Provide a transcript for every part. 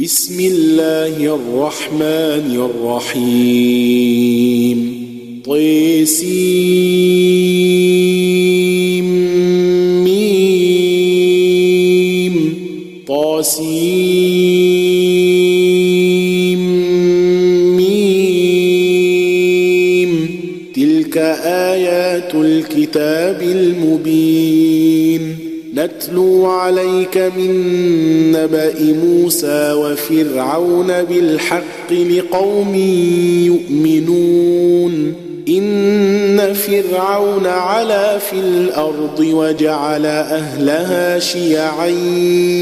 بسم الله الرحمن الرحيم. طيسيم ميم. طاسيم. ميم. تلك آيات الكتاب المبين. نتلو عليك من وفرعون بالحق لقوم يؤمنون. إن فرعون علا في الأرض وجعل أهلها شيعا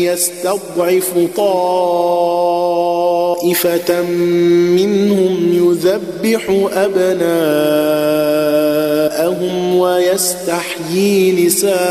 يستضعف طائفة منهم يذبح أبناءهم ويستحيي نساءهم.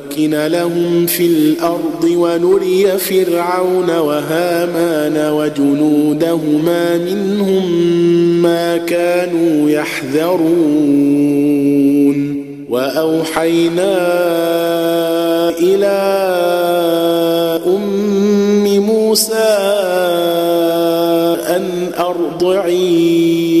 لهم في الأرض ونري فرعون وهامان وجنودهما منهم ما كانوا يحذرون. وأوحينا إلى أم موسى أن أرضعيه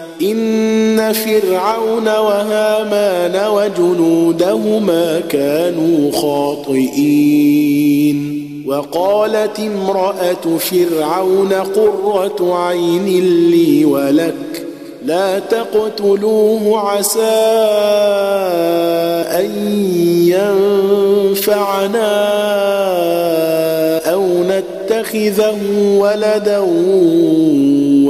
إن فرعون وهامان وجنودهما كانوا خاطئين. وقالت امرأة فرعون قرة عين لي ولك لا تقتلوه عسى أن ينفعنا أو نتخذه ولدا.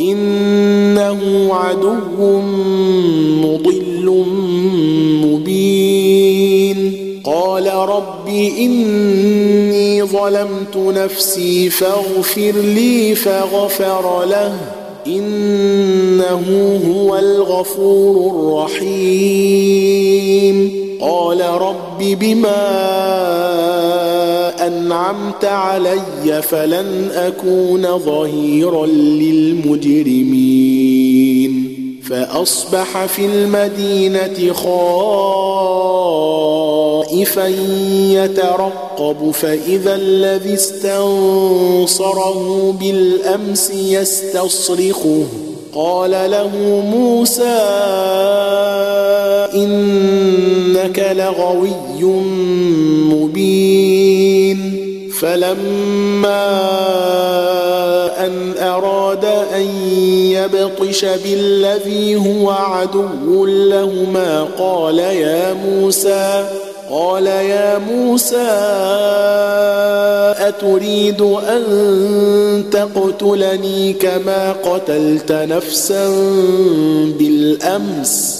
إنه عدو مضل مبين. قال رب إني ظلمت نفسي فاغفر لي فغفر له. إنه هو الغفور الرحيم. قال رب بما أنعمت علي فلن أكون ظهيرا للمجرمين. فأصبح في المدينة خائفا يترقب فإذا الذي استنصره بالأمس يستصرخه. قال له موسى إنك لغوي مبين. فلما أن أراد أن يبطش بالذي هو عدو لهما قال يا موسى قال يا موسى أتريد أن تقتلني كما قتلت نفسا بالأمس؟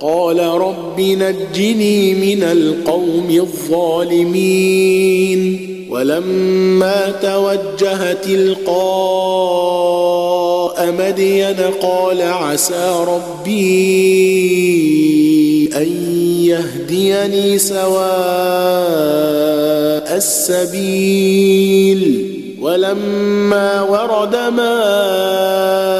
قال رب نجني من القوم الظالمين ولما توجه تلقاء مدين قال عسى ربي أن يهديني سواء السبيل. ولما ورد ماء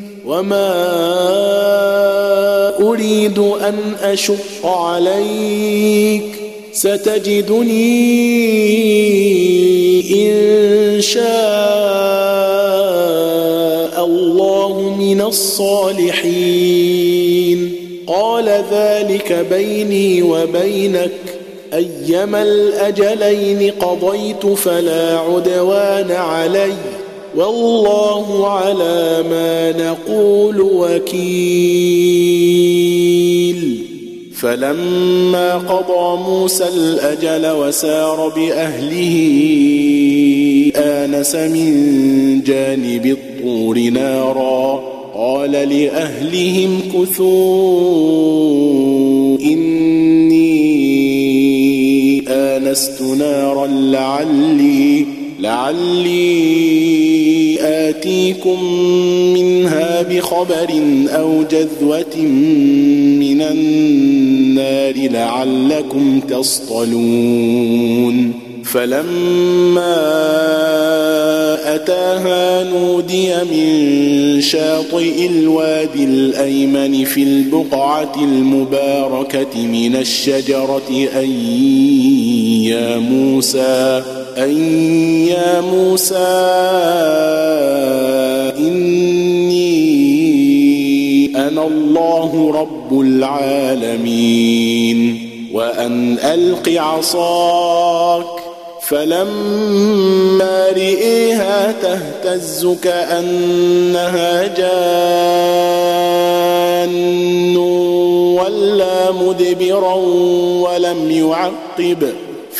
وما اريد ان اشق عليك ستجدني ان شاء الله من الصالحين قال ذلك بيني وبينك ايما الاجلين قضيت فلا عدوان عليّ والله على ما نقول وكيل. فلما قضى موسى الأجل وسار بأهله آنس من جانب الطور نارا. قال لأهلهم كثوا إني آنست نارا لعلي لعلي آتيكم منها بخبر أو جذوة من النار لعلكم تصطلون. فلما أتاها نودي من شاطئ الوادي الأيمن في البقعة المباركة من الشجرة أن يا موسى أن يا موسى إني أنا الله رب العالمين وأن ألق عصاك فلما رئيها تهتز كأنها جان ولا مدبرا ولم يعقب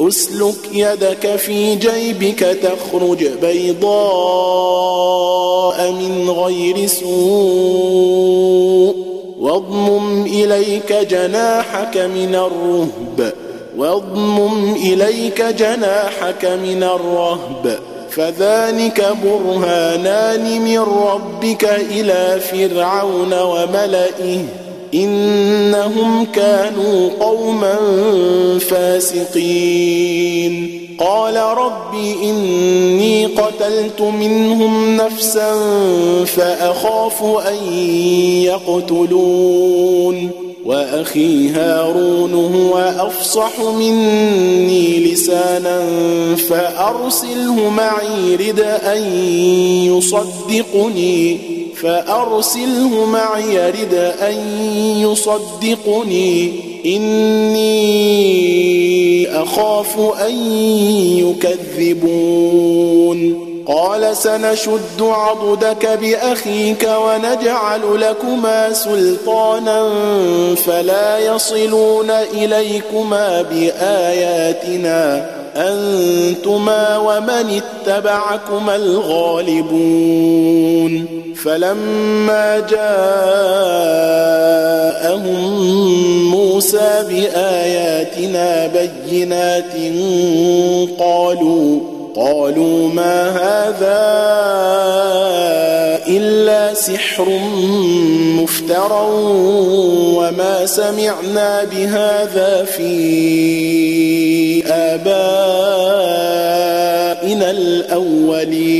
أسلك يدك في جيبك تخرج بيضاء من غير سوء واضمم إليك جناحك من الرهب واضمم إليك جناحك من الرهب فذلك برهانان من ربك إلى فرعون وملئه إنهم كانوا قوما فاسقين. قال رب إني قتلت منهم نفسا فأخاف أن يقتلون. وأخي هارون هو أفصح مني لسانا فأرسله معي رد أن يصدقني. فأرسله معي يرد أن يصدقني. إني أخاف أن يكذبون. قال سنشد عضدك بأخيك ونجعل لكما سلطانا فلا يصلون إليكما بآياتنا. أنتما ومن اتبعكما الغالبون. فلما جاءهم موسى بآياتنا بينات قالوا قالوا ما هذا إلا سحر مفترى وما سمعنا بهذا في آبائنا الأولين.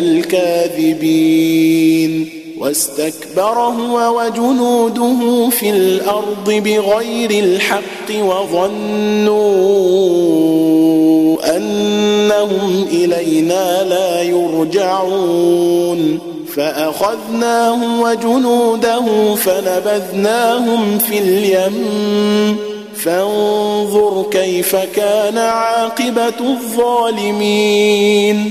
الكاذبين. واستكبر هو وجنوده في الأرض بغير الحق وظنوا أنهم إلينا لا يرجعون. فأخذناه وجنوده فنبذناهم في اليم. فانظر كيف كان عاقبة الظالمين.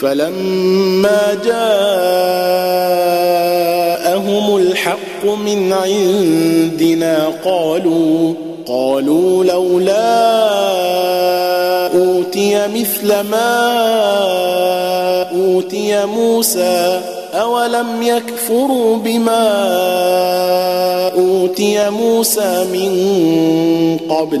فلما جاءهم الحق من عندنا قالوا قالوا لولا أوتي مثل ما أوتي موسى أولم يكفروا بما أوتي موسى من قبل؟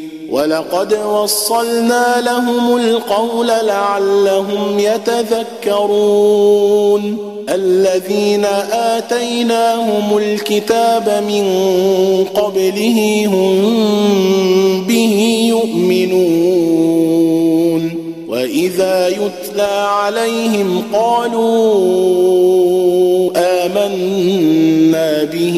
ولقد وصلنا لهم القول لعلهم يتذكرون. الذين آتيناهم الكتاب من قبله هم به يؤمنون. وإذا يتلى عليهم قالوا آمنا به.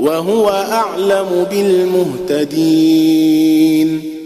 وهو أعلم بالمهتدين.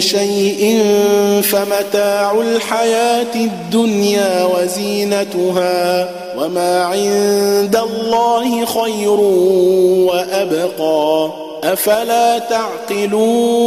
شيء فمتاع الحياة الدنيا وزينتها وما عند الله خير وأبقى. أفلا تعقلون؟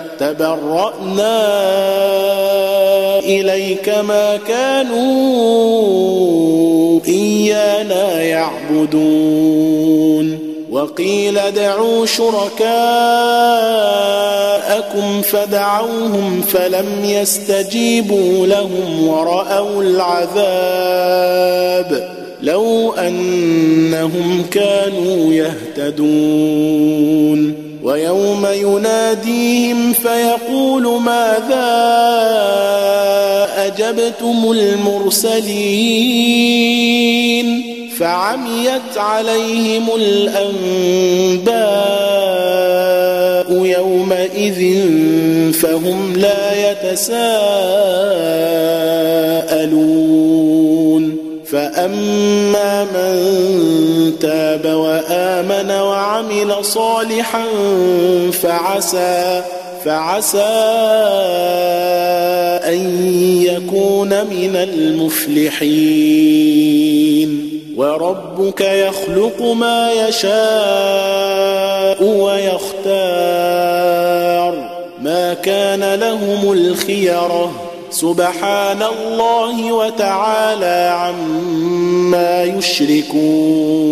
تبرانا إليك ما كانوا إيانا يعبدون. وقيل ادعوا شركاءكم فدعوهم فلم يستجيبوا لهم ورأوا العذاب. لو أنهم كانوا يهتدون. ويوم يناديهم فيقول ماذا أجبتم المرسلين فعميت عليهم الأنباء يومئذ فهم لا يتساءلون فأما من تاب وعمل صالحا فعسى فعسى أن يكون من المفلحين. وربك يخلق ما يشاء ويختار. ما كان لهم الخيره سبحان الله وتعالى عما يشركون.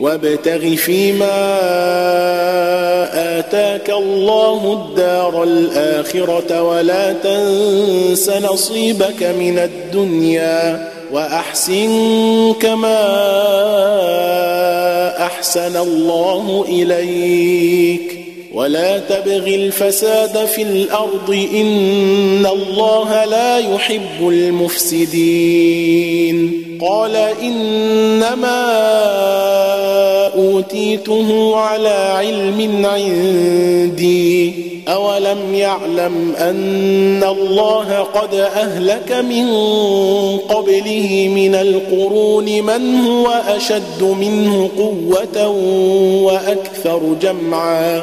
وابتغ فيما آتاك الله الدار الآخرة ولا تنس نصيبك من الدنيا وأحسن كما أحسن الله إليك. ولا تبغ الفساد في الأرض إن الله لا يحب المفسدين. قال إنما أوتيته على علم عندي. أولم يعلم أن الله قد أهلك من قبله من القرون من هو أشد منه قوة وأكثر جمعا.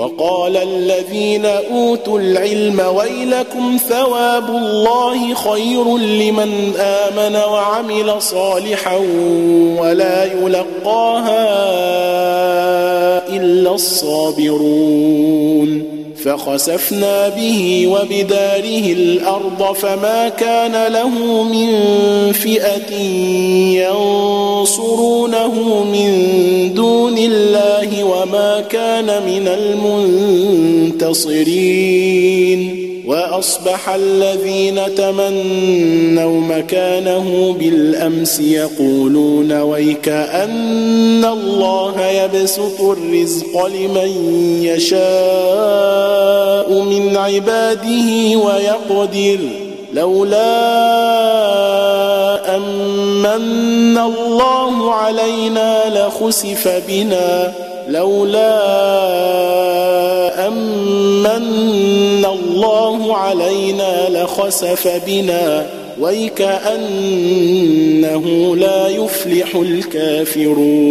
وقال الذين أوتوا العلم ويلكم ثواب الله خير لمن آمن وعمل صالحا ولا يلقاها إلا الصابرون فخسفنا به وبداره الأرض فما كان له من فئة ينصرونه من دون الله وما كان من المنتصرين وأصبح الذين تمنوا مكانه بالأمس يقولون ويك أن الله يبسط الرزق لمن يشاء من عباده ويقدر لولا أمن الله علينا لخسف بنا لولا أمن الله علينا لخسف بنا ويكأنه لا يفلح الكافرون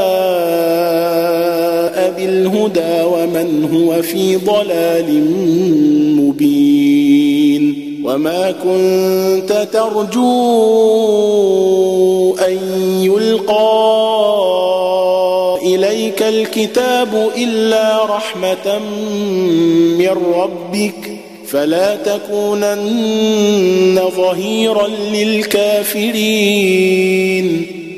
بالهدى ومن هو في ضلال مبين وما كنت ترجو أن يلقى إليك الكتاب إلا رحمة من ربك فلا تكونن ظهيرا للكافرين